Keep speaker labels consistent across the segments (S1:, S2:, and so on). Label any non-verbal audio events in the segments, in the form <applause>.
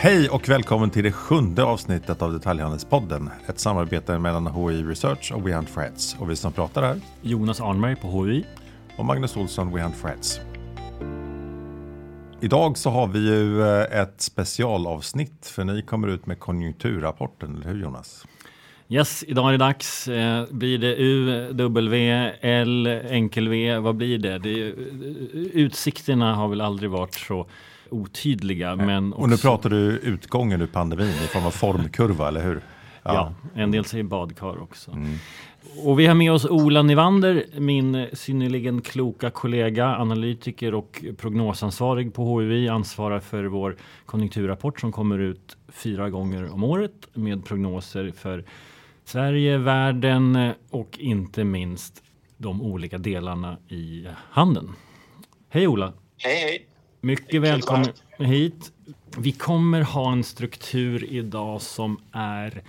S1: Hej och välkommen till det sjunde avsnittet av Detaljhandelspodden. Ett samarbete mellan HI Research och WeHunt Freds. Och vi som pratar här,
S2: Jonas Arnberg på HI.
S1: och Magnus Olsson, WeHunt Freds. Idag så har vi ju eh, ett specialavsnitt för ni kommer ut med konjunkturrapporten, eller hur Jonas?
S2: Yes, idag är det dags. Eh, blir det U, W, L, enkel V? Vad blir det? det är, utsikterna har väl aldrig varit så otydliga. Men
S1: Och nu
S2: också-
S1: pratar du utgången ur pandemin i form av formkurva, eller hur?
S2: Ja, en del säger badkar också. Och vi har med oss Ola Nivander, min synnerligen kloka kollega, analytiker och prognosansvarig på HUI, ansvarar för vår konjunkturrapport som kommer ut fyra gånger om året med prognoser för Sverige, världen och inte minst de olika delarna i handeln. Hej Ola!
S3: Hej, hej.
S2: Mycket välkommen hit. Vi kommer ha en struktur idag som är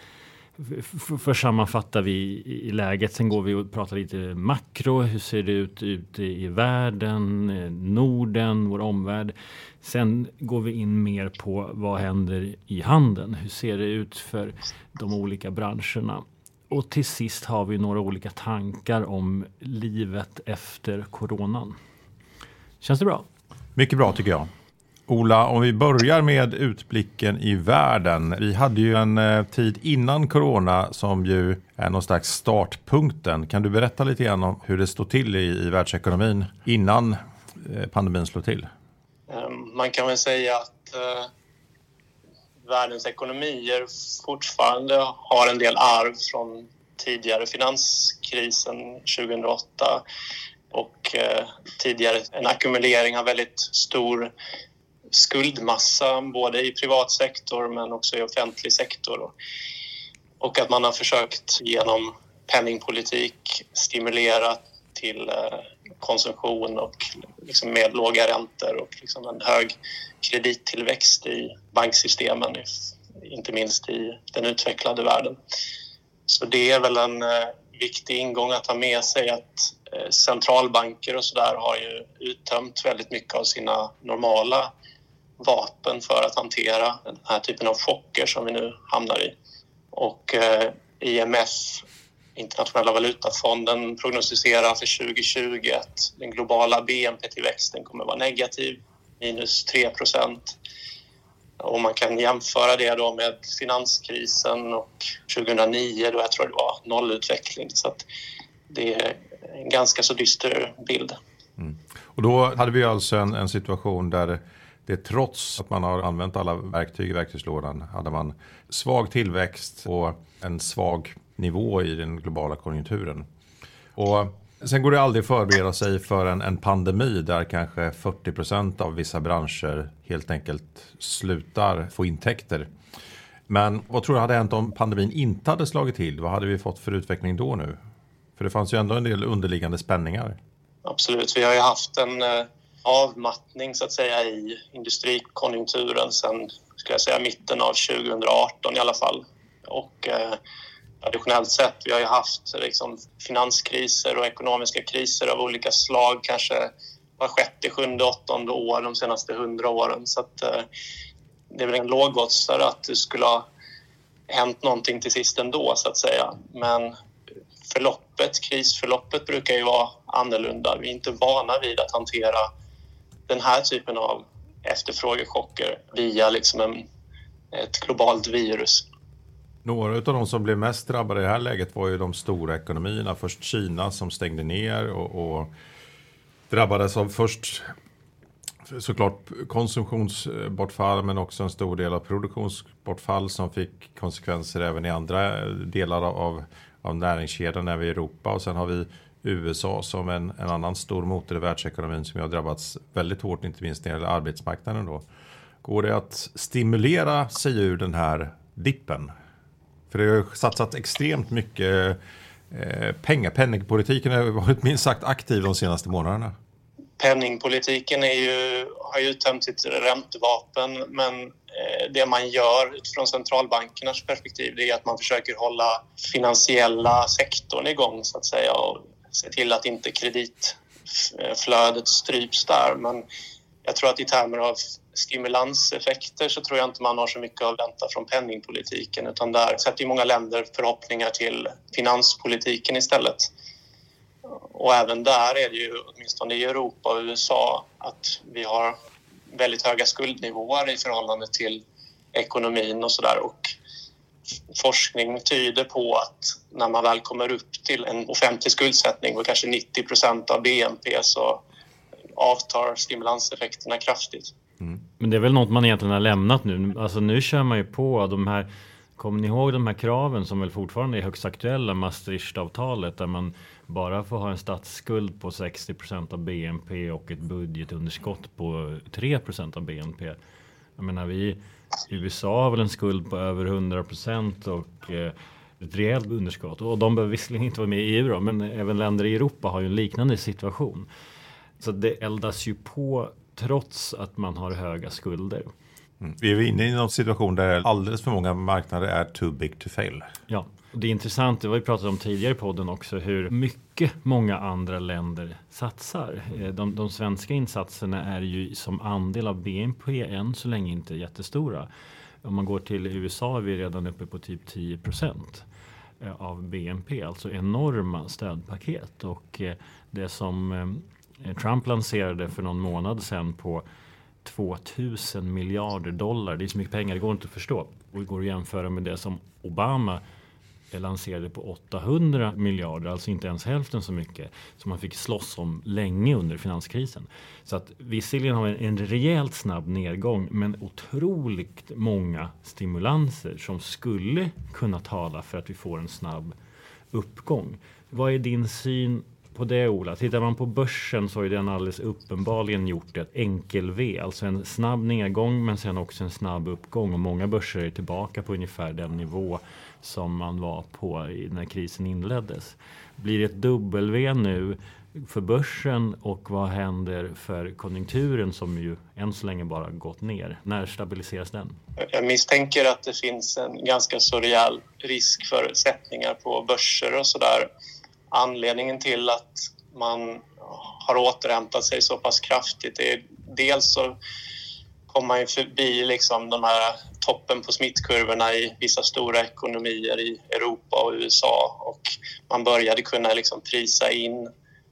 S2: f- för sammanfattar vi i i läget. Sen går vi och pratar lite makro. Hur ser det ut ute i världen, eh, Norden, vår omvärld. Sen går vi in mer på vad händer i handeln. Hur ser det ut för de olika branscherna? Och till sist har vi några olika tankar om livet efter coronan. Känns det bra?
S1: Mycket bra tycker jag. Ola, om vi börjar med utblicken i världen. Vi hade ju en eh, tid innan corona som ju är någon slags startpunkten. Kan du berätta lite grann om hur det står till i, i världsekonomin innan eh, pandemin slog till?
S3: Ehm, man kan väl säga att eh, världens ekonomier fortfarande har en del arv från tidigare finanskrisen 2008 och eh, tidigare en ackumulering av väldigt stor skuldmassa både i privat sektor men också i offentlig sektor. Och att man har försökt genom penningpolitik stimulera till eh, konsumtion och liksom med låga räntor och liksom en hög kredittillväxt i banksystemen, inte minst i den utvecklade världen. Så det är väl en eh, viktig ingång att ha med sig att eh, centralbanker och sådär har ju uttömt väldigt mycket av sina normala vapen för att hantera den här typen av chocker som vi nu hamnar i. Och eh, IMF, Internationella valutafonden, prognostiserar för 2020 att den globala BNP-tillväxten kommer att vara negativ, minus 3 procent. Om man kan jämföra det då med finanskrisen och 2009 då jag tror det var nollutveckling. Så att det är en ganska så dyster bild. Mm.
S1: Och då hade vi alltså en, en situation där det trots att man har använt alla verktyg i verktygslådan hade man svag tillväxt och en svag nivå i den globala konjunkturen. Och sen går det aldrig att förbereda sig för en, en pandemi där kanske 40% av vissa branscher helt enkelt slutar få intäkter. Men vad tror du hade hänt om pandemin inte hade slagit till? Vad hade vi fått för utveckling då nu? För det fanns ju ändå en del underliggande spänningar.
S3: Absolut. Vi har ju haft en eh, avmattning så att säga i industrikonjunkturen sen skulle jag säga mitten av 2018 i alla fall. Och eh, traditionellt sett, vi har ju haft liksom, finanskriser och ekonomiska kriser av olika slag kanske var sjätte, sjunde, åttonde år de senaste hundra åren. Så att, eh, det är väl en lågoddsare att det skulle ha hänt någonting till sist ändå så att säga. Men förloppet, krisförloppet brukar ju vara annorlunda. Vi är inte vana vid att hantera den här typen av efterfrågechocker via liksom en, ett globalt virus.
S1: Några av de som blev mest drabbade i det här läget var ju de stora ekonomierna. Först Kina som stängde ner och, och drabbades av först såklart konsumtionsbortfall men också en stor del av produktionsbortfall som fick konsekvenser även i andra delar av, av näringskedjan även i Europa. Och sen har vi USA som en, en annan stor motor i världsekonomin som har drabbats väldigt hårt, inte minst när det gäller arbetsmarknaden. Då. Går det att stimulera sig ur den här dippen? För det har ju satsats extremt mycket eh, pengar. Penningpolitiken har varit minst sagt aktiv de senaste månaderna.
S3: Penningpolitiken är ju, har ju uttömt sitt räntevapen men eh, det man gör utifrån centralbankernas perspektiv det är att man försöker hålla finansiella sektorn igång så att säga och se till att inte kreditflödet stryps där. Men jag tror att i termer av stimulanseffekter så tror jag inte man har så mycket att vänta från penningpolitiken utan där sätter ju många länder förhoppningar till finanspolitiken istället. Och även där är det ju, åtminstone i Europa och USA, att vi har väldigt höga skuldnivåer i förhållande till ekonomin och sådär. Och forskning tyder på att när man väl kommer upp till en offentlig skuldsättning på kanske 90 procent av BNP så avtar stimulanseffekterna kraftigt.
S2: Mm. Men det är väl något man egentligen har lämnat nu. Alltså nu kör man ju på de här Kommer ni ihåg de här kraven som väl fortfarande är högst aktuella, Maastrichtavtalet, där man bara får ha en statsskuld på 60 av BNP och ett budgetunderskott på 3 av BNP. Jag menar, vi USA har väl en skuld på över 100 procent och eh, ett rejält underskott. Och de behöver visserligen inte vara med i euro, men även länder i Europa har ju en liknande situation. Så det eldas ju på trots att man har höga skulder.
S1: Mm. Vi är inne i någon situation där alldeles för många marknader är too big to fail.
S2: Ja, det är intressant, det var vi pratat om tidigare i podden också, hur mycket många andra länder satsar. Eh, de, de, svenska insatserna är ju som andel av BNP än så länge inte jättestora. Om man går till USA är vi redan uppe på typ 10 procent eh, av BNP, alltså enorma stödpaket. Och eh, det som Eh, Trump lanserade för någon månad sedan på 2000 miljarder dollar. Det är så mycket pengar, det går inte att förstå. Och det går att jämföra med det som Obama eh, lanserade på 800 miljarder, alltså inte ens hälften så mycket som man fick slåss om länge under finanskrisen. Så att visserligen har vi en rejält snabb nedgång, men otroligt många stimulanser som skulle kunna tala för att vi får en snabb uppgång. Vad är din syn på det Ola. Tittar man på börsen så har den alldeles uppenbarligen gjort ett enkel-V, alltså en snabb nedgång men sen också en snabb uppgång och många börser är tillbaka på ungefär den nivå som man var på när krisen inleddes. Blir det ett W nu för börsen och vad händer för konjunkturen som ju än så länge bara gått ner? När stabiliseras den?
S3: Jag misstänker att det finns en ganska så rejäl risk för sättningar på börser och sådär anledningen till att man har återhämtat sig så pass kraftigt är dels så kommer man ju förbi liksom de här toppen på smittkurvorna i vissa stora ekonomier i Europa och USA och man började kunna liksom prisa in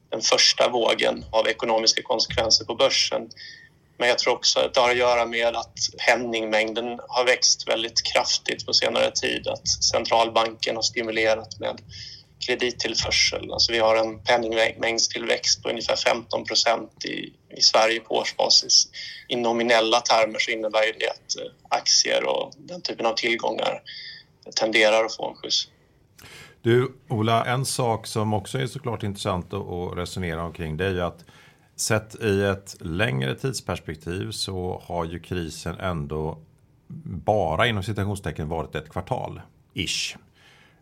S3: den första vågen av ekonomiska konsekvenser på börsen. Men jag tror också att det har att göra med att penningmängden har växt väldigt kraftigt på senare tid. Att centralbanken har stimulerat med kredittillförsel. Alltså vi har en penningmängdstillväxt på ungefär 15 procent i, i Sverige på årsbasis. I nominella termer så innebär det att eh, aktier och den typen av tillgångar tenderar att få en skjuts.
S1: Du, Ola, en sak som också är såklart intressant att resonera omkring det är ju att sett i ett längre tidsperspektiv så har ju krisen ändå bara inom citationstecken varit ett kvartal, ish.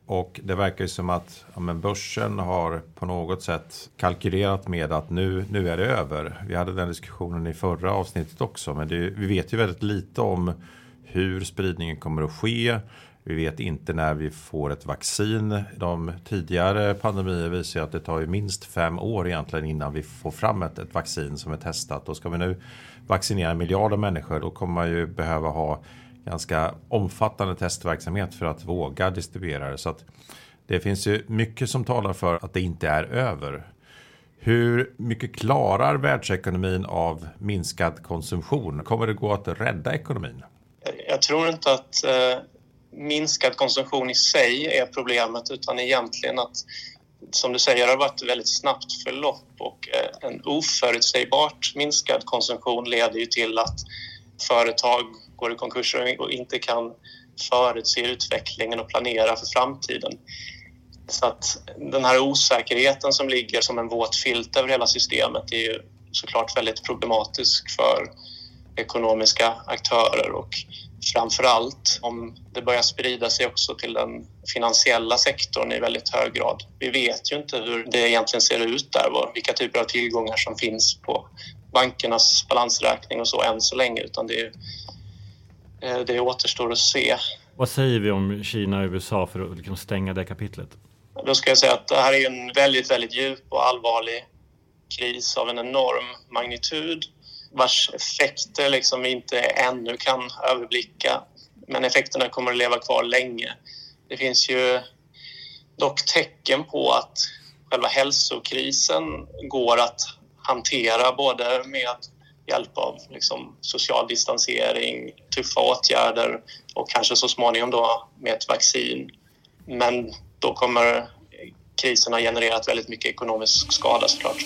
S1: Och det verkar ju som att ja, men börsen har på något sätt kalkylerat med att nu, nu är det över. Vi hade den diskussionen i förra avsnittet också, men det, vi vet ju väldigt lite om hur spridningen kommer att ske. Vi vet inte när vi får ett vaccin. De tidigare pandemier visar att det tar ju minst fem år egentligen innan vi får fram ett, ett vaccin som är testat. Och ska vi nu vaccinera miljarder människor då kommer man ju behöva ha ganska omfattande testverksamhet för att våga distribuera det. Så att det finns ju mycket som talar för att det inte är över. Hur mycket klarar världsekonomin av minskad konsumtion? Kommer det gå att rädda ekonomin?
S3: Jag tror inte att eh, minskad konsumtion i sig är problemet utan egentligen att som du säger, det har varit ett väldigt snabbt förlopp och eh, en oförutsägbart minskad konsumtion leder ju till att företag går i konkurs och inte kan förutse utvecklingen och planera för framtiden. Så att den här osäkerheten som ligger som en våt filt över hela systemet är ju såklart väldigt problematisk för ekonomiska aktörer och framför allt om det börjar sprida sig också till den finansiella sektorn i väldigt hög grad. Vi vet ju inte hur det egentligen ser ut där, vilka typer av tillgångar som finns på bankernas balansräkning och så än så länge utan det är Eh, det återstår att se.
S2: Vad säger vi om Kina och USA för att liksom stänga det kapitlet?
S3: Då ska jag säga att det här är en väldigt, väldigt djup och allvarlig kris av en enorm magnitud. vars effekter liksom vi inte ännu kan överblicka. Men effekterna kommer att leva kvar länge. Det finns ju dock tecken på att själva hälsokrisen går att hantera både med hjälp av liksom social distansering, tuffa åtgärder och kanske så småningom då med ett vaccin. Men då kommer krisen ha genererat väldigt mycket ekonomisk skada såklart.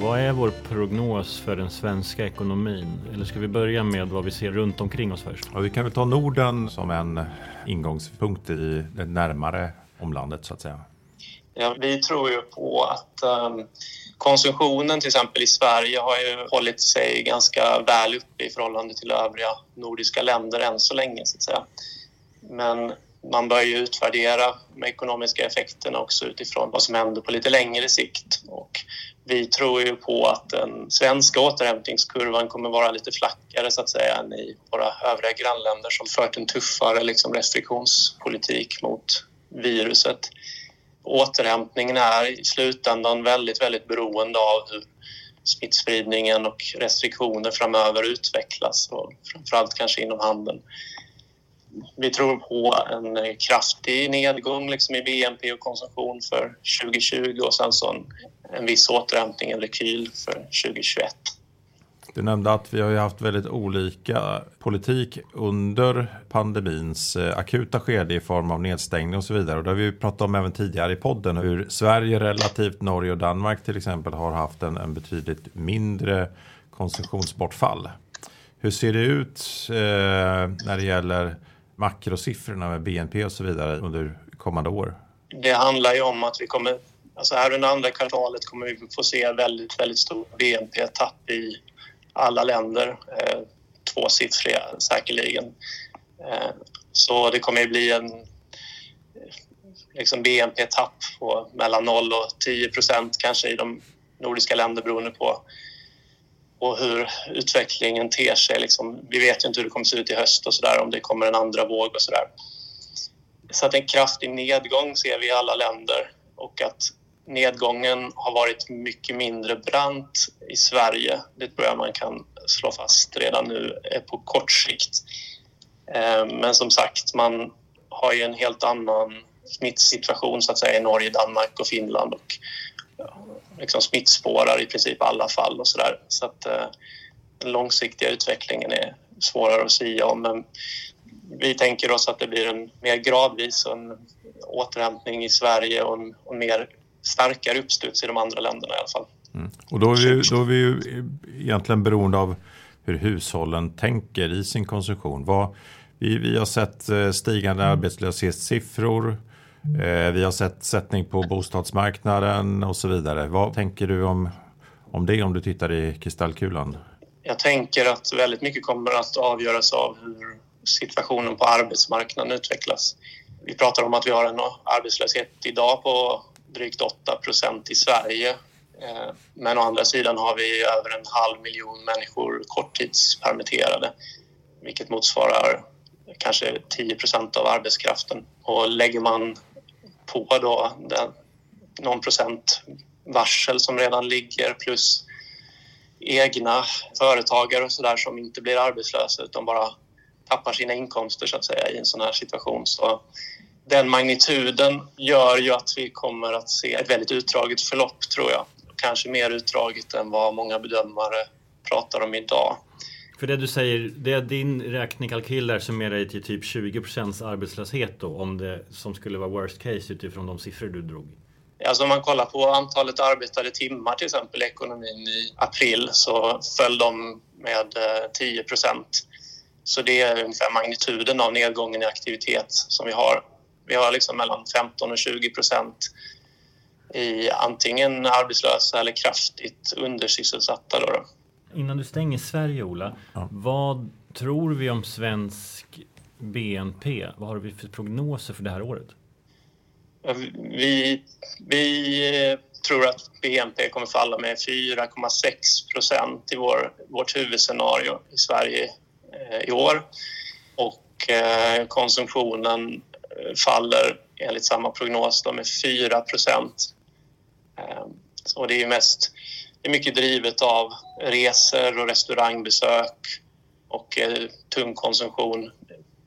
S2: Vad är vår prognos för den svenska ekonomin? Eller ska vi börja med vad vi ser runt omkring oss först?
S1: Ja, vi kan väl ta Norden som en ingångspunkt i det närmare omlandet så att säga.
S3: Ja, vi tror ju på att um, konsumtionen till exempel i Sverige har ju hållit sig ganska väl uppe i förhållande till övriga nordiska länder än så länge så att säga. Men man bör ju utvärdera de ekonomiska effekterna också utifrån vad som händer på lite längre sikt. Och vi tror ju på att den svenska återhämtningskurvan kommer vara lite flackare så att säga än i våra övriga grannländer som fört en tuffare liksom, restriktionspolitik mot viruset. Återhämtningen är i slutändan väldigt, väldigt beroende av hur smittspridningen och restriktioner framöver utvecklas och framförallt kanske inom handeln vi tror på en kraftig nedgång liksom i BNP och konsumtion för 2020 och sen så en, en viss återhämtning, en rekyl för 2021.
S1: Du nämnde att vi har haft väldigt olika politik under pandemins eh, akuta skede i form av nedstängning och så vidare. Och det har vi pratat om även tidigare i podden hur Sverige relativt Norge och Danmark till exempel har haft en, en betydligt mindre konsumtionsbortfall. Hur ser det ut eh, när det gäller makrosiffrorna med BNP och så vidare under kommande år?
S3: Det handlar ju om att vi kommer, alltså här under andra kvartalet kommer vi få se väldigt, väldigt stor BNP-tapp i alla länder. Eh, tvåsiffriga säkerligen. Eh, så det kommer ju bli en liksom BNP-tapp på mellan 0 och 10 procent kanske i de nordiska länderna beroende på och hur utvecklingen ter sig. Liksom, vi vet ju inte hur det kommer se ut i höst och så där, om det kommer en andra våg och så där. Så att en kraftig nedgång ser vi i alla länder och att nedgången har varit mycket mindre brant i Sverige. Det tror jag man kan slå fast redan nu eh, på kort sikt. Eh, men som sagt, man har ju en helt annan smittsituation så att säga i Norge, Danmark och Finland och liksom smittspårar i princip alla fall och sådär. Så att eh, den långsiktiga utvecklingen är svårare att säga om. Men vi tänker oss att det blir en mer gradvis en återhämtning i Sverige och en, och mer starkare uppstuds i de andra länderna i alla fall.
S1: Mm. Och då är, vi, då är vi ju egentligen beroende av hur hushållen tänker i sin konsumtion. Vad, vi, vi har sett eh, stigande arbetslöshetssiffror. Eh, vi har sett sättning på bostadsmarknaden och så vidare. Vad tänker du om, om det om du tittar i kristallkulan?
S3: Jag tänker att väldigt mycket kommer att avgöras av hur situationen på arbetsmarknaden utvecklas. Vi pratar om att vi har en arbetslöshet idag på drygt 8 procent i Sverige. Eh, men å andra sidan har vi över en halv miljon människor korttidspermitterade vilket motsvarar kanske 10 procent av arbetskraften. Och lägger man på då den, någon procent varsel som redan ligger plus egna företagare och sådär som inte blir arbetslösa utan bara tappar sina inkomster så att säga i en sån här situation. Så den magnituden gör ju att vi kommer att se ett väldigt utdraget förlopp tror jag. Kanske mer utdraget än vad många bedömare pratar om idag.
S2: För det du säger, det är din räknekalkyl där summerar till typ 20% arbetslöshet då, om det som skulle vara worst case utifrån de siffror du drog?
S3: Alltså om man kollar på antalet arbetade timmar till exempel i ekonomin i april så föll de med 10 eh, Så det är ungefär magnituden av nedgången i aktivitet som vi har. Vi har liksom mellan 15 och 20% i antingen arbetslösa eller kraftigt undersysselsatta. Då, då.
S2: Innan du stänger Sverige, Ola. Ja. Vad tror vi om svensk BNP? Vad har vi för prognoser för det här året?
S3: Vi, vi tror att BNP kommer falla med 4,6 procent i vår, vårt huvudscenario i Sverige eh, i år. Och eh, konsumtionen eh, faller enligt samma prognos då med 4 procent. Ehm, och det är ju mest, det är mycket drivet av resor och restaurangbesök och eh, tung konsumtion,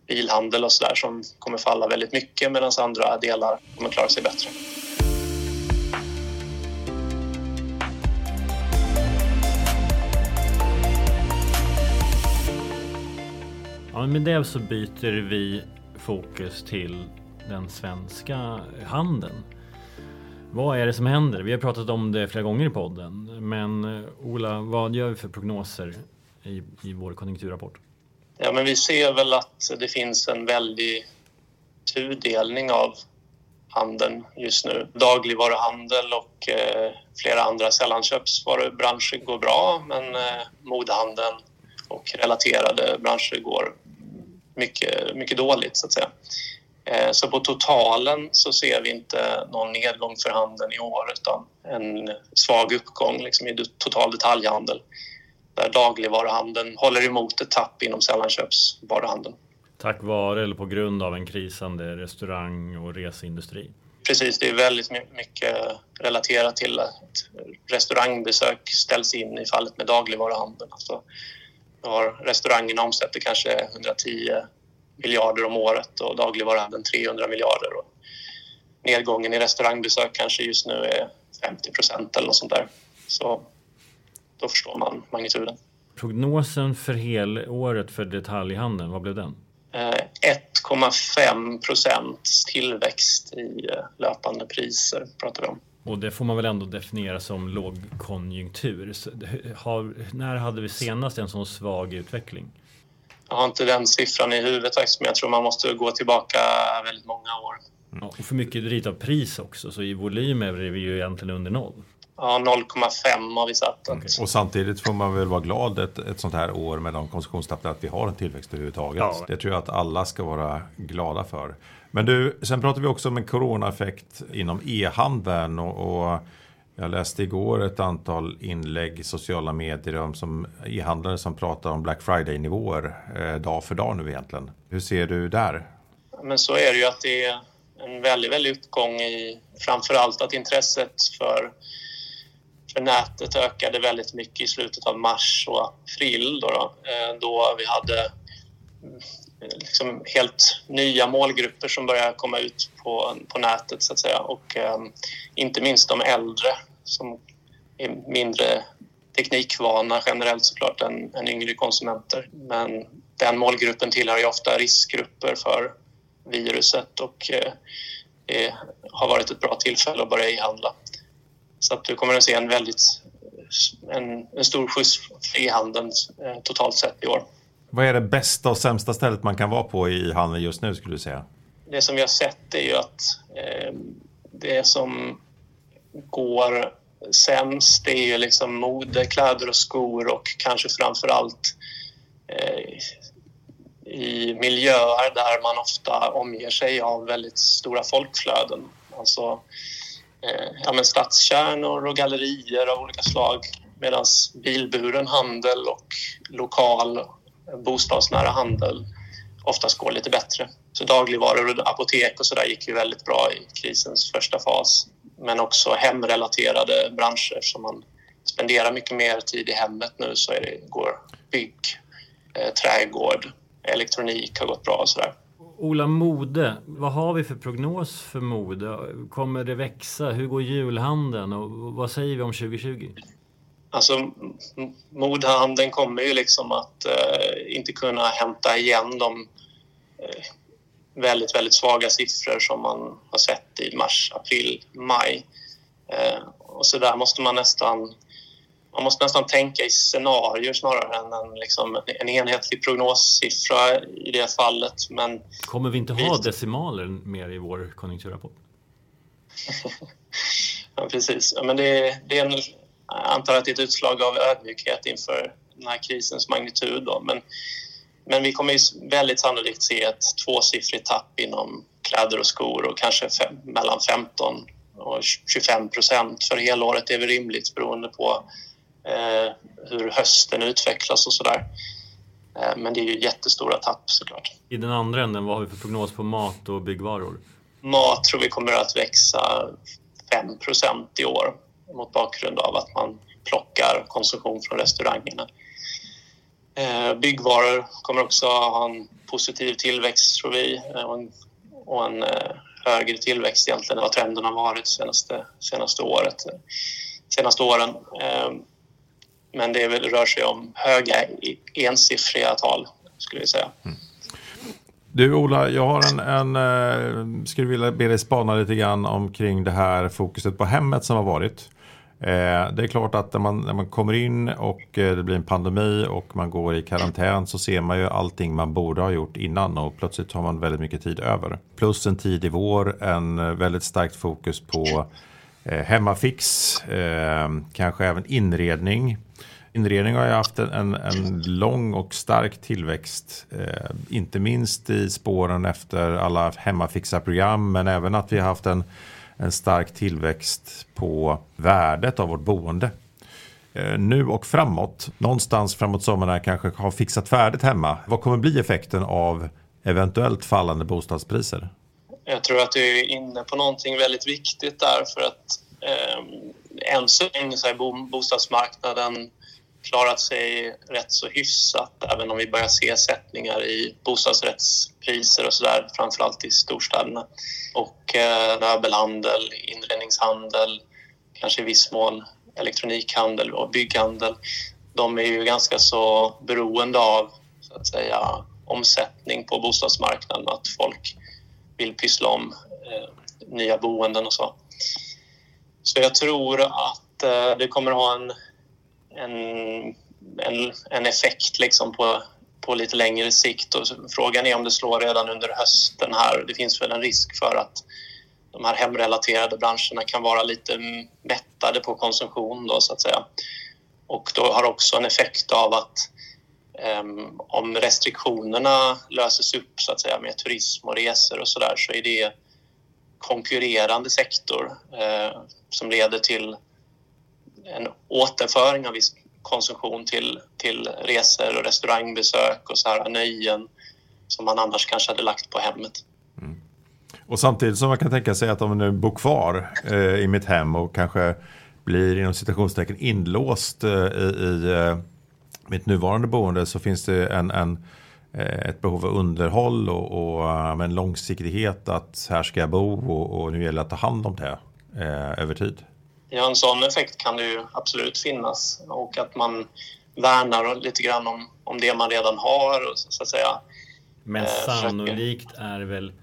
S3: bilhandel och sådär som kommer falla väldigt mycket medan andra delar kommer klara sig bättre.
S2: Ja, med det så byter vi fokus till den svenska handeln. Vad är det som händer? Vi har pratat om det flera gånger i podden. Men eh, Ola, vad gör vi för prognoser i, i vår konjunkturrapport?
S3: Ja, men vi ser väl att det finns en väldig tudelning av handeln just nu. Dagligvaruhandel och eh, flera andra sällanköpsvarubranscher går bra men eh, modehandeln och relaterade branscher går mycket, mycket dåligt så att säga. Eh, så på totalen så ser vi inte någon nedgång för handeln i år utan en svag uppgång liksom i total detaljhandel där dagligvaruhandeln håller emot ett tapp inom sällanköpsvaruhandeln.
S2: Tack vare eller på grund av en krisande restaurang och reseindustri?
S3: Precis, det är väldigt mycket relaterat till att restaurangbesök ställs in i fallet med dagligvaruhandeln. Alltså, har restaurangerna omsätter kanske 110 miljarder om året och dagligvaruhandeln 300 miljarder. Och nedgången i restaurangbesök kanske just nu är 50 procent eller något sånt där. Så då förstår man magnituden.
S2: Prognosen för helåret för detaljhandeln, vad blev den?
S3: 1,5 eh, procents tillväxt i eh, löpande priser pratar vi om.
S2: Och det får man väl ändå definiera som lågkonjunktur. Har, när hade vi senast en sån svag utveckling?
S3: Jag har inte den siffran i huvudet faktiskt, men jag tror man måste gå tillbaka väldigt många år.
S2: Ja, och för mycket drivet av pris också, så i volym är vi ju egentligen under noll.
S3: Ja, 0,5 har vi satt. Okay.
S1: Och samtidigt får man väl vara glad ett, ett sånt här år med de konsumtionstappen att vi har en tillväxt överhuvudtaget. Ja. Det tror jag att alla ska vara glada för. Men du, sen pratar vi också om en coronaeffekt inom e-handeln och, och jag läste igår ett antal inlägg i sociala medier om som e-handlare som pratar om Black Friday-nivåer eh, dag för dag nu egentligen. Hur ser du där?
S3: Men så är det ju att det är en väldigt, väldigt uppgång i framför allt att intresset för, för nätet ökade väldigt mycket i slutet av mars och april då, då, eh, då vi hade Eh, liksom helt nya målgrupper som börjar komma ut på, på nätet så att säga och eh, inte minst de äldre som är mindre teknikvana generellt såklart än, än yngre konsumenter. Men den målgruppen tillhör ju ofta riskgrupper för viruset och eh, det har varit ett bra tillfälle att börja e-handla. Så att du kommer att se en väldigt en, en stor skjuts för e-handeln eh, totalt sett i år.
S1: Vad är det bästa och sämsta stället man kan vara på i handeln just nu skulle du säga?
S3: Det som vi har sett är ju att eh, det som går sämst det är ju liksom mode, kläder och skor och kanske framför allt eh, i miljöer där man ofta omger sig av väldigt stora folkflöden. Alltså eh, ja, men stadskärnor och gallerier av olika slag medan bilburen handel och lokal bostadsnära handel oftast går lite bättre. Så dagligvaror och apotek och så där gick ju väldigt bra i krisens första fas. Men också hemrelaterade branscher som man spenderar mycket mer tid i hemmet nu så är det, går bygg, eh, trädgård, elektronik har gått bra och sådär.
S2: Ola, mode. Vad har vi för prognos för mode? Kommer det växa? Hur går julhandeln? Och vad säger vi om 2020?
S3: Alltså, modhandeln kommer ju liksom att eh, inte kunna hämta igen de eh, väldigt, väldigt svaga siffror som man har sett i mars, april, maj. Eh, och så där måste man nästan man måste nästan tänka i scenarier snarare än en, liksom, en enhetlig prognossiffra i det fallet. Men
S2: Kommer vi inte ha vi... decimaler mer i vår konjunkturrapport? <laughs>
S3: ja, precis. Men det, det är en jag antar att det är ett utslag av ödmjukhet inför den här krisens magnitud. Då. Men, men vi kommer ju väldigt sannolikt se ett tvåsiffrigt tapp inom kläder och skor och kanske fem, mellan 15 och 25 procent för helåret är väl rimligt beroende på eh, hur hösten utvecklas och sådär. Eh, men det är ju jättestora tapp såklart.
S2: I den andra änden, vad har vi för prognos på mat och byggvaror?
S3: mat tror vi kommer att växa 5% i år mot bakgrund av att man plockar konsumtion från restaurangerna. Eh, byggvaror kommer också ha en positiv tillväxt tror vi eh, och en, och en eh, högre tillväxt egentligen än vad trenden har varit senaste, senaste året. Senaste åren. Eh, men det rör sig om höga e-, ensiffriga tal skulle vi säga. Mm.
S1: Du Ola, jag har en, en eh, skulle vilja be dig spana lite grann omkring det här fokuset på hemmet som har varit. Eh, det är klart att när man, när man kommer in och eh, det blir en pandemi och man går i karantän så ser man ju allting man borde ha gjort innan och plötsligt har man väldigt mycket tid över. Plus en tid i vår, en eh, väldigt starkt fokus på eh, hemmafix, eh, kanske även inredning. Inredning har ju haft en, en lång och stark tillväxt, inte minst i spåren efter alla hemmafixarprogram men även att vi har haft en en stark tillväxt på värdet av vårt boende. Eh, nu och framåt, någonstans framåt sommaren kanske har fixat färdigt hemma. Vad kommer bli effekten av eventuellt fallande bostadspriser?
S3: Jag tror att du är inne på någonting väldigt viktigt där för att eh, än så länge så är bostadsmarknaden klarat sig rätt så hyfsat även om vi börjar se sättningar i bostadsrättspriser och sådär, framförallt i storstäderna. Och eh, möbelhandel, inredningshandel, kanske i viss mån elektronikhandel och bygghandel. De är ju ganska så beroende av så att säga, omsättning på bostadsmarknaden, att folk vill pyssla om eh, nya boenden och så. Så jag tror att eh, det kommer ha en en, en, en effekt liksom på, på lite längre sikt. Och frågan är om det slår redan under hösten här. Det finns väl en risk för att de här hemrelaterade branscherna kan vara lite mättade på konsumtion då, så att säga. Och då har också en effekt av att um, om restriktionerna löses upp så att säga med turism och resor och så där så är det konkurrerande sektor eh, som leder till en återföring av viss konsumtion till, till resor och restaurangbesök och så här nöjen som man annars kanske hade lagt på hemmet. Mm.
S1: Och samtidigt som man kan tänka sig att om man nu bor kvar eh, i mitt hem och kanske blir inom citationstecken inlåst eh, i, i eh, mitt nuvarande boende så finns det en, en eh, ett behov av underhåll och, och eh, en långsiktighet att här ska jag bo och, och nu gäller det att ta hand om det eh, över tid.
S3: Ja, en sån effekt kan det ju absolut finnas och att man värnar lite grann om, om det man redan har. Och så att säga.
S2: Men eh, sannolikt är väl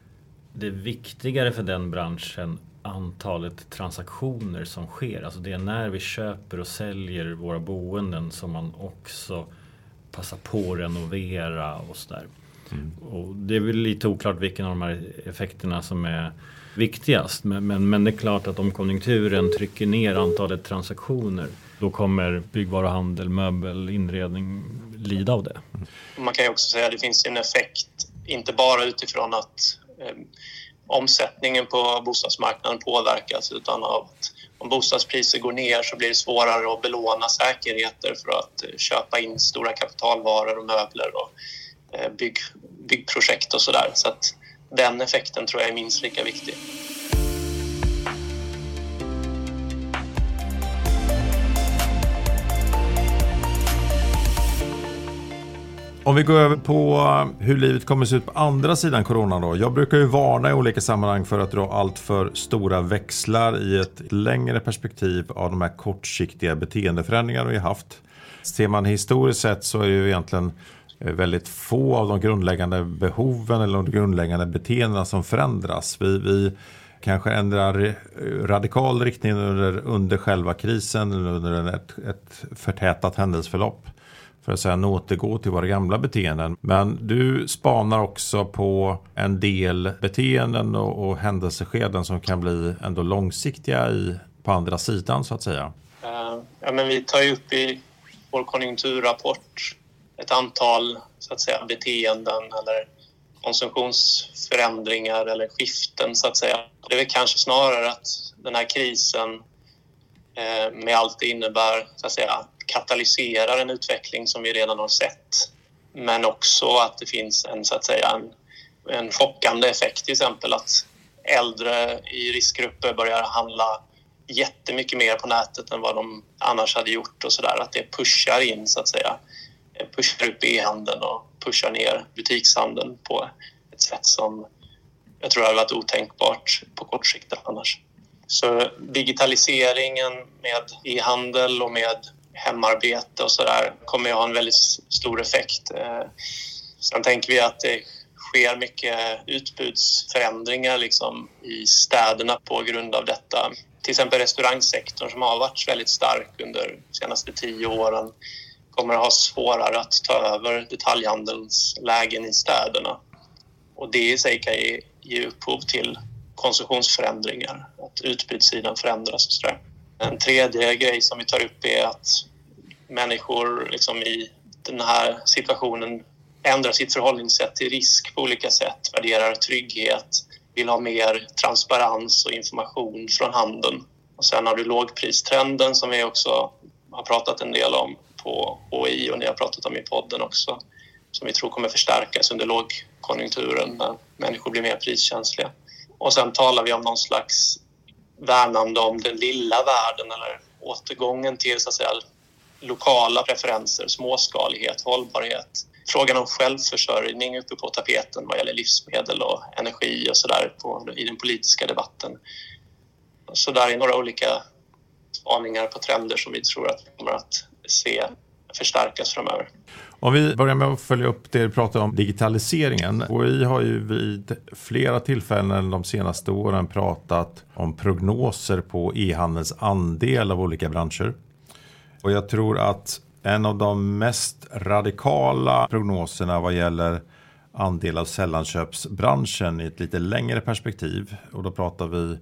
S2: det viktigare för den branschen antalet transaktioner som sker. Alltså det är när vi köper och säljer våra boenden som man också passar på att renovera och sådär. Mm. Och det är väl lite oklart vilken av de här effekterna som är viktigast. Men, men, men det är klart att om konjunkturen trycker ner antalet transaktioner då kommer byggvaruhandel, möbel, inredning lida av det. Mm.
S3: Man kan ju också säga att det finns en effekt, inte bara utifrån att eh, omsättningen på bostadsmarknaden påverkas utan av att om bostadspriser går ner så blir det svårare att belåna säkerheter för att eh, köpa in stora kapitalvaror och möbler och eh, bygg, byggprojekt och sådär. Så att den effekten tror jag är minst lika viktig.
S1: Om vi går över på eh, hur livet kommer att se ut på andra sidan corona då. Jag brukar ju varna i olika sammanhang för att dra alltför stora växlar i ett längre perspektiv av de här kortsiktiga beteendeförändringar vi har haft. Ser man historiskt sett så är det ju egentligen Eh, väldigt få av de grundläggande behoven eller de grundläggande beteendena som förändras. Vi, vi kanske ändrar eh, radikal riktning under, under själva krisen, under ett, ett förtätat händelseförlopp. För att sedan återgå till våra gamla beteenden. Men du spanar också på en del beteenden och, och händelseskeden som kan bli ändå långsiktiga i, på andra sidan så att säga.
S3: Uh, ja, men vi tar ju upp i vår konjunkturrapport ett antal så att säga, beteenden eller konsumtionsförändringar eller skiften så att säga. Det är väl kanske snarare att den här krisen eh, med allt det innebär så att säga, katalyserar en utveckling som vi redan har sett. Men också att det finns en, så att säga, en, en chockande effekt till exempel att äldre i riskgrupper börjar handla jättemycket mer på nätet än vad de annars hade gjort och sådär. Att det pushar in så att säga, pushar upp e-handeln och pushar ner butikshandeln på ett sätt som jag tror hade varit otänkbart på kort sikt annars. Så digitaliseringen med e-handel och med hemarbete och sådär kommer att ha en väldigt stor effekt. Eh, sen tänker vi att det sker mycket utbudsförändringar liksom i städerna på grund av detta. Till exempel restaurangsektorn som har varit väldigt stark under de senaste tio åren kommer att ha svårare att ta över detaljhandelns lägen i städerna. Och det i sig kan ge, ge upphov till konsumtionsförändringar, att utbudssidan förändras och sådär. En tredje grej som vi tar upp är att människor liksom i den här situationen ändrar sitt förhållningssätt till risk på olika sätt, värderar trygghet, vill ha mer transparens och information från handeln. Och sen har du lågpristrenden som vi också har pratat en del om på i och ni har pratat om i podden också som vi tror kommer förstärkas under lågkonjunkturen när människor blir mer priskänsliga. Och sen talar vi om någon slags värnande om den lilla världen eller återgången till så att säga, lokala preferenser, småskalighet, hållbarhet. Frågan om självförsörjning uppe på tapeten vad gäller livsmedel och energi och sådär i den politiska debatten. Så där är några olika spaningar på trender som vi tror att vi kommer att se förstärkas framöver.
S1: Om vi börjar med att följa upp det du pratar om digitaliseringen. Vi har ju vid flera tillfällen de senaste åren pratat om prognoser på e-handelns andel av olika branscher. Och jag tror att en av de mest radikala prognoserna vad gäller andel av sällanköpsbranschen i ett lite längre perspektiv och då pratar vi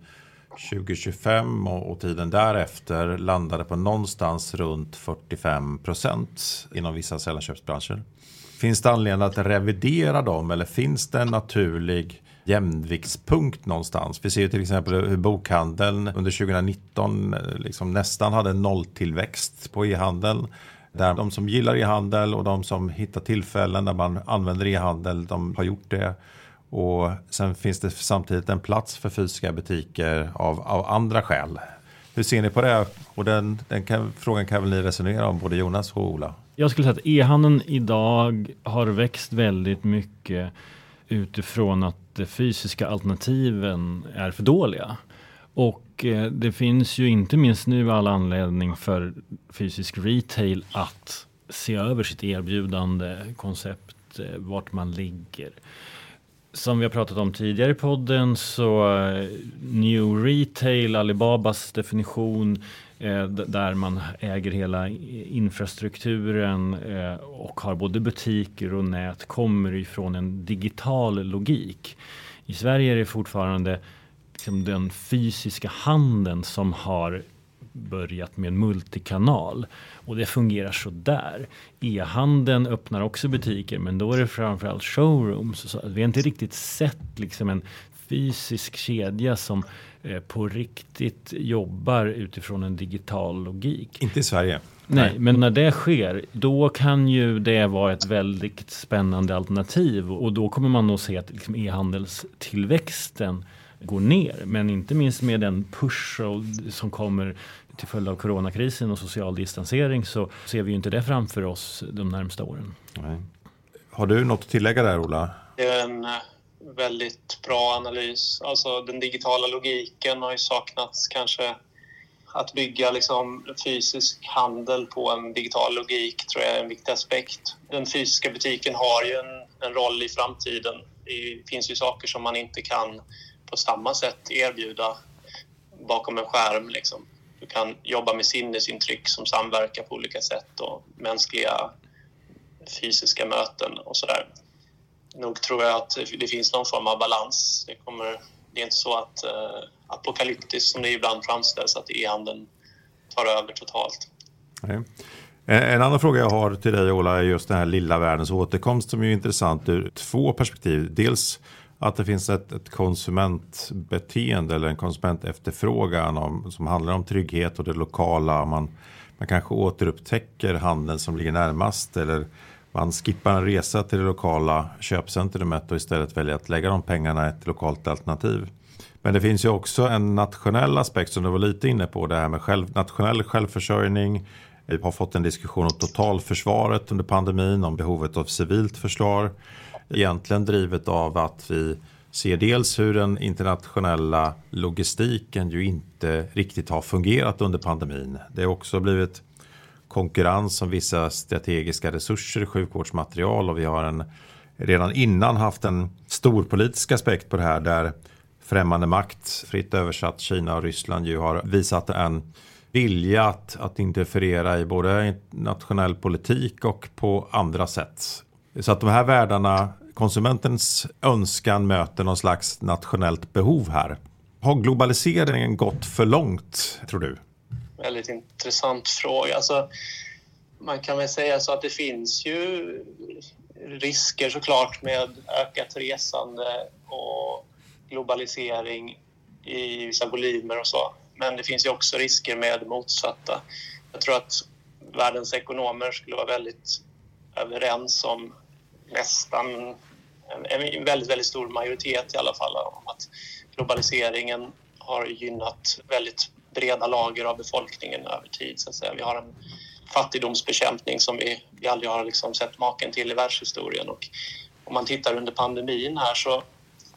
S1: 2025 och, och tiden därefter landade på någonstans runt 45 procent inom vissa sällanköpsbranscher. Finns det anledning att revidera dem eller finns det en naturlig jämviktspunkt någonstans? Vi ser ju till exempel hur bokhandeln under 2019 eh, liksom nästan hade nolltillväxt på e-handeln. Där de som gillar e-handel och de som hittar tillfällen där man använder e-handel, de har gjort det. Och sen finns det samtidigt en plats för fysiska butiker av, av andra skäl. Hur ser ni på det? Och den, den kan, frågan kan väl ni resonera om, både Jonas och Ola?
S2: Jag skulle säga att e-handeln idag har växt väldigt mycket utifrån att de fysiska alternativen är för dåliga. Och eh, det finns ju inte minst nu all anledning för fysisk retail att se över sitt erbjudande koncept, eh, vart man ligger. Som vi har pratat om tidigare i podden så eh, New Retail, Alibabas definition eh, där man äger hela infrastrukturen eh, och har både butiker och nät kommer ifrån en digital logik. I Sverige är det fortfarande liksom, den fysiska handeln som har börjat med multikanal och det fungerar så där. E-handeln öppnar också butiker men då är det framförallt showrooms. Så vi har inte riktigt sett liksom en fysisk kedja som eh, på riktigt jobbar utifrån en digital logik.
S1: Inte i Sverige.
S2: Nej, Nej, men när det sker, då kan ju det vara ett väldigt spännande alternativ och då kommer man nog se att liksom e-handelstillväxten går ner. Men inte minst med den push som kommer till följd av coronakrisen och social distansering så ser vi inte det framför oss de närmsta åren. Nej.
S1: Har du något att tillägga där Ola?
S3: Det är en eh, väldigt bra analys. Alltså den digitala logiken har ju saknats kanske att bygga liksom fysisk handel på en digital logik tror jag är en viktig aspekt. Den fysiska butiken har ju en, en roll i framtiden. Det finns ju saker som man inte kan på samma sätt erbjuda bakom en skärm. Liksom. Du kan jobba med sinnesintryck som samverkar på olika sätt och mänskliga fysiska möten och sådär. Nog tror jag att det finns någon form av balans. Det, kommer, det är inte så att eh, apokalyptiskt som det ibland framställs att e-handeln tar över totalt.
S1: Nej. En annan fråga jag har till dig Ola är just den här lilla världens återkomst som är intressant ur två perspektiv. Dels att det finns ett, ett konsumentbeteende eller en konsumentefterfrågan om, som handlar om trygghet och det lokala. Man, man kanske återupptäcker handeln som ligger närmast eller man skippar en resa till det lokala köpcentrumet och istället väljer att lägga de pengarna i ett lokalt alternativ. Men det finns ju också en nationell aspekt som du var lite inne på, det här med själv, nationell självförsörjning. Vi har fått en diskussion om totalförsvaret under pandemin, om behovet av civilt försvar. Egentligen drivet av att vi ser dels hur den internationella logistiken ju inte riktigt har fungerat under pandemin. Det har också blivit konkurrens om vissa strategiska resurser, sjukvårdsmaterial och vi har en, redan innan haft en stor politisk aspekt på det här där främmande makt, fritt översatt Kina och Ryssland ju har visat en vilja att, att interferera i både nationell politik och på andra sätt. Så att de här världarna, konsumentens önskan möter någon slags nationellt behov här. Har globaliseringen gått för långt, tror du?
S3: Väldigt intressant fråga. Alltså, man kan väl säga så att det finns ju risker såklart med ökat resande och globalisering i vissa volymer och så. Men det finns ju också risker med motsatta. Jag tror att världens ekonomer skulle vara väldigt överens om nästan en väldigt, väldigt stor majoritet i alla fall om att globaliseringen har gynnat väldigt breda lager av befolkningen över tid. Så att säga. Vi har en fattigdomsbekämpning som vi, vi aldrig har liksom sett maken till i världshistorien. Och om man tittar under pandemin här så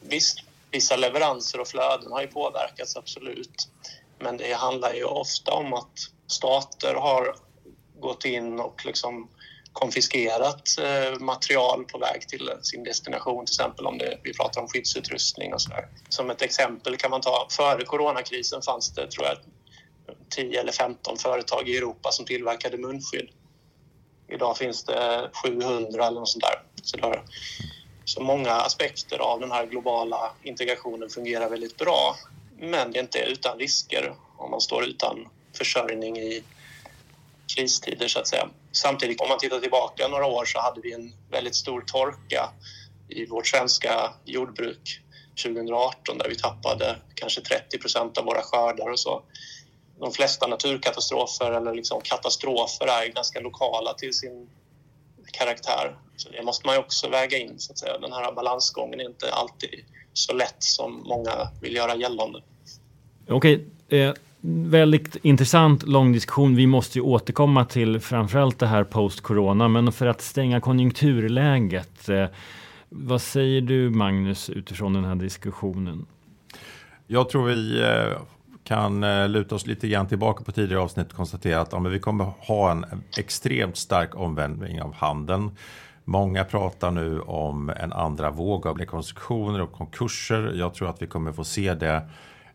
S3: visst, vissa leveranser och flöden har ju påverkats, absolut. Men det handlar ju ofta om att stater har gått in och liksom konfiskerat eh, material på väg till sin destination, till exempel om det, vi pratar om skyddsutrustning och sådär. Som ett exempel kan man ta, före coronakrisen fanns det, tror jag, 10 eller 15 företag i Europa som tillverkade munskydd. Idag finns det 700 eller något sånt där. Så där så många aspekter av den här globala integrationen fungerar väldigt bra. Men det är inte utan risker om man står utan försörjning i kristider så att säga. Samtidigt om man tittar tillbaka några år så hade vi en väldigt stor torka i vårt svenska jordbruk 2018 där vi tappade kanske 30 procent av våra skördar och så. De flesta naturkatastrofer eller liksom katastrofer är ganska lokala till sin karaktär. Så det måste man ju också väga in. Så att säga. Den här balansgången är inte alltid så lätt som många vill göra gällande.
S2: Okej, eh, väldigt intressant lång diskussion. Vi måste ju återkomma till framförallt det här post-corona, men för att stänga konjunkturläget. Eh, vad säger du Magnus utifrån den här diskussionen?
S1: Jag tror vi eh, kan eh, luta oss lite grann tillbaka på tidigare avsnitt och konstatera att ja, vi kommer ha en extremt stark omvändning av handeln. Många pratar nu om en andra våg av rekonstruktioner och konkurser. Jag tror att vi kommer få se det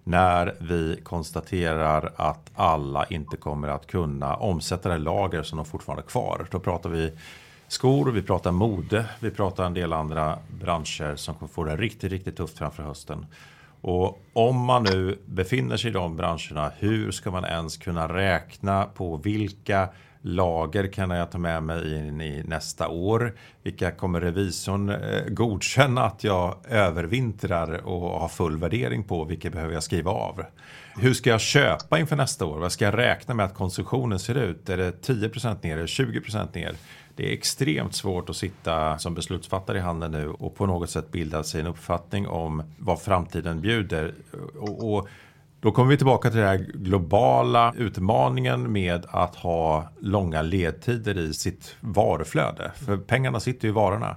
S1: när vi konstaterar att alla inte kommer att kunna omsätta det lager som de fortfarande har kvar. Då pratar vi skor, vi pratar mode, vi pratar en del andra branscher som kommer få det riktigt, riktigt tufft framför hösten. Och om man nu befinner sig i de branscherna, hur ska man ens kunna räkna på vilka lager kan jag ta med mig in i nästa år? Vilka kommer revisorn eh, godkänna att jag övervintrar och har full värdering på? Vilka behöver jag skriva av? Hur ska jag köpa inför nästa år? Vad ska jag räkna med att konsumtionen ser ut? Är det 10 ner? Är 20% ner? Det är extremt svårt att sitta som beslutsfattare i handeln nu och på något sätt bilda sig en uppfattning om vad framtiden bjuder. Och, och då kommer vi tillbaka till den här globala utmaningen med att ha långa ledtider i sitt varuflöde. För pengarna sitter ju i varorna.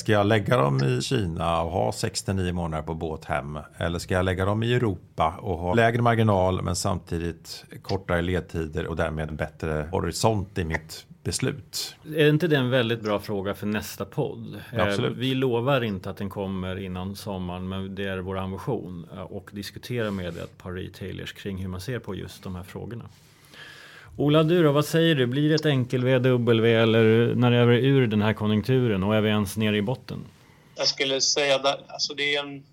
S1: Ska jag lägga dem i Kina och ha 69 månader på båt hem? Eller ska jag lägga dem i Europa och ha lägre marginal men samtidigt kortare ledtider och därmed bättre horisont i mitt beslut.
S2: Är inte det en väldigt bra fråga för nästa podd?
S1: Eh, Absolut.
S2: Vi lovar inte att den kommer innan sommaren, men det är vår ambition eh, och diskutera med ett par retailers kring hur man ser på just de här frågorna. Ola, du då, vad säger du? Blir det ett enkel V, eller när är vi ur den här konjunkturen och är vi ens nere i botten?
S3: Jag skulle säga att alltså det är en,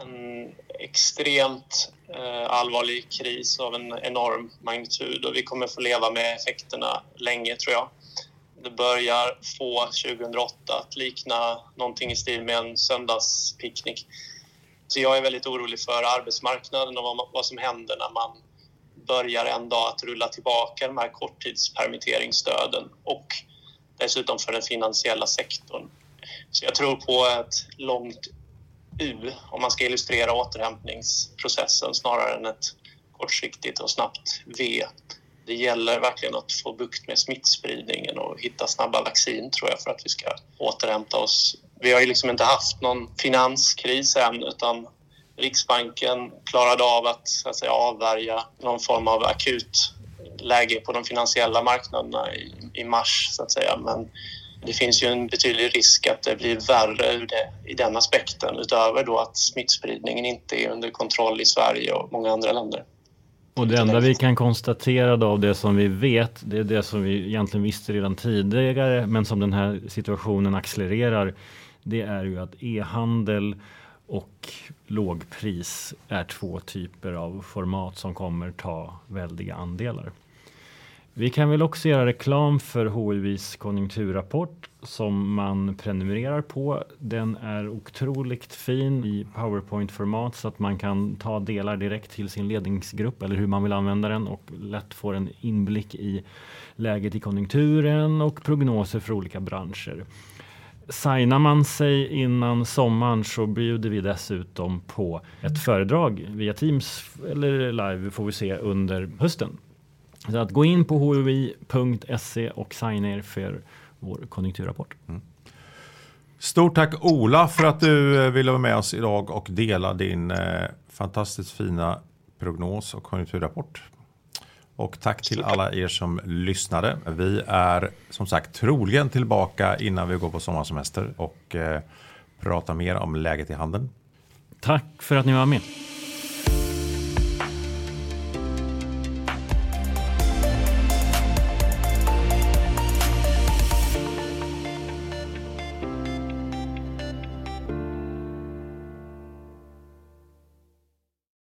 S3: en extremt eh, allvarlig kris av en enorm magnitud och vi kommer få leva med effekterna länge tror jag. Det börjar få 2008 att likna någonting i stil med en söndagspicknick. Så jag är väldigt orolig för arbetsmarknaden och vad, vad som händer när man börjar en dag att rulla tillbaka de här korttidspermitteringsstöden och dessutom för den finansiella sektorn. Så jag tror på ett långt U om man ska illustrera återhämtningsprocessen snarare än ett kortsiktigt och snabbt V. Det gäller verkligen att få bukt med smittspridningen och hitta snabba vaccin tror jag för att vi ska återhämta oss. Vi har ju liksom inte haft någon finanskris än utan Riksbanken klarade av att, så att säga, avvärja någon form av akut läge på de finansiella marknaderna i, i mars så att säga. Men det finns ju en betydlig risk att det blir värre ur det, i den aspekten utöver då att smittspridningen inte är under kontroll i Sverige och många andra länder.
S2: Och det enda vi kan konstatera då av det som vi vet, det är det som vi egentligen visste redan tidigare, men som den här situationen accelererar. Det är ju att e-handel och lågpris är två typer av format som kommer ta väldiga andelar. Vi kan väl också göra reklam för HUIs konjunkturrapport som man prenumererar på. Den är otroligt fin i PowerPoint-format så att man kan ta delar direkt till sin ledningsgrupp eller hur man vill använda den och lätt få en inblick i läget i konjunkturen och prognoser för olika branscher. Signar man sig innan sommaren så bjuder vi dessutom på ett föredrag via Teams eller live får vi se under hösten. Så att gå in på hui.se och signa er för vår konjunkturrapport. Mm.
S1: Stort tack Ola för att du eh, ville vara med oss idag och dela din eh, fantastiskt fina prognos och konjunkturrapport. Och tack till alla er som lyssnade. Vi är som sagt troligen tillbaka innan vi går på sommarsemester och eh, pratar mer om läget i handeln.
S2: Tack för att ni var med.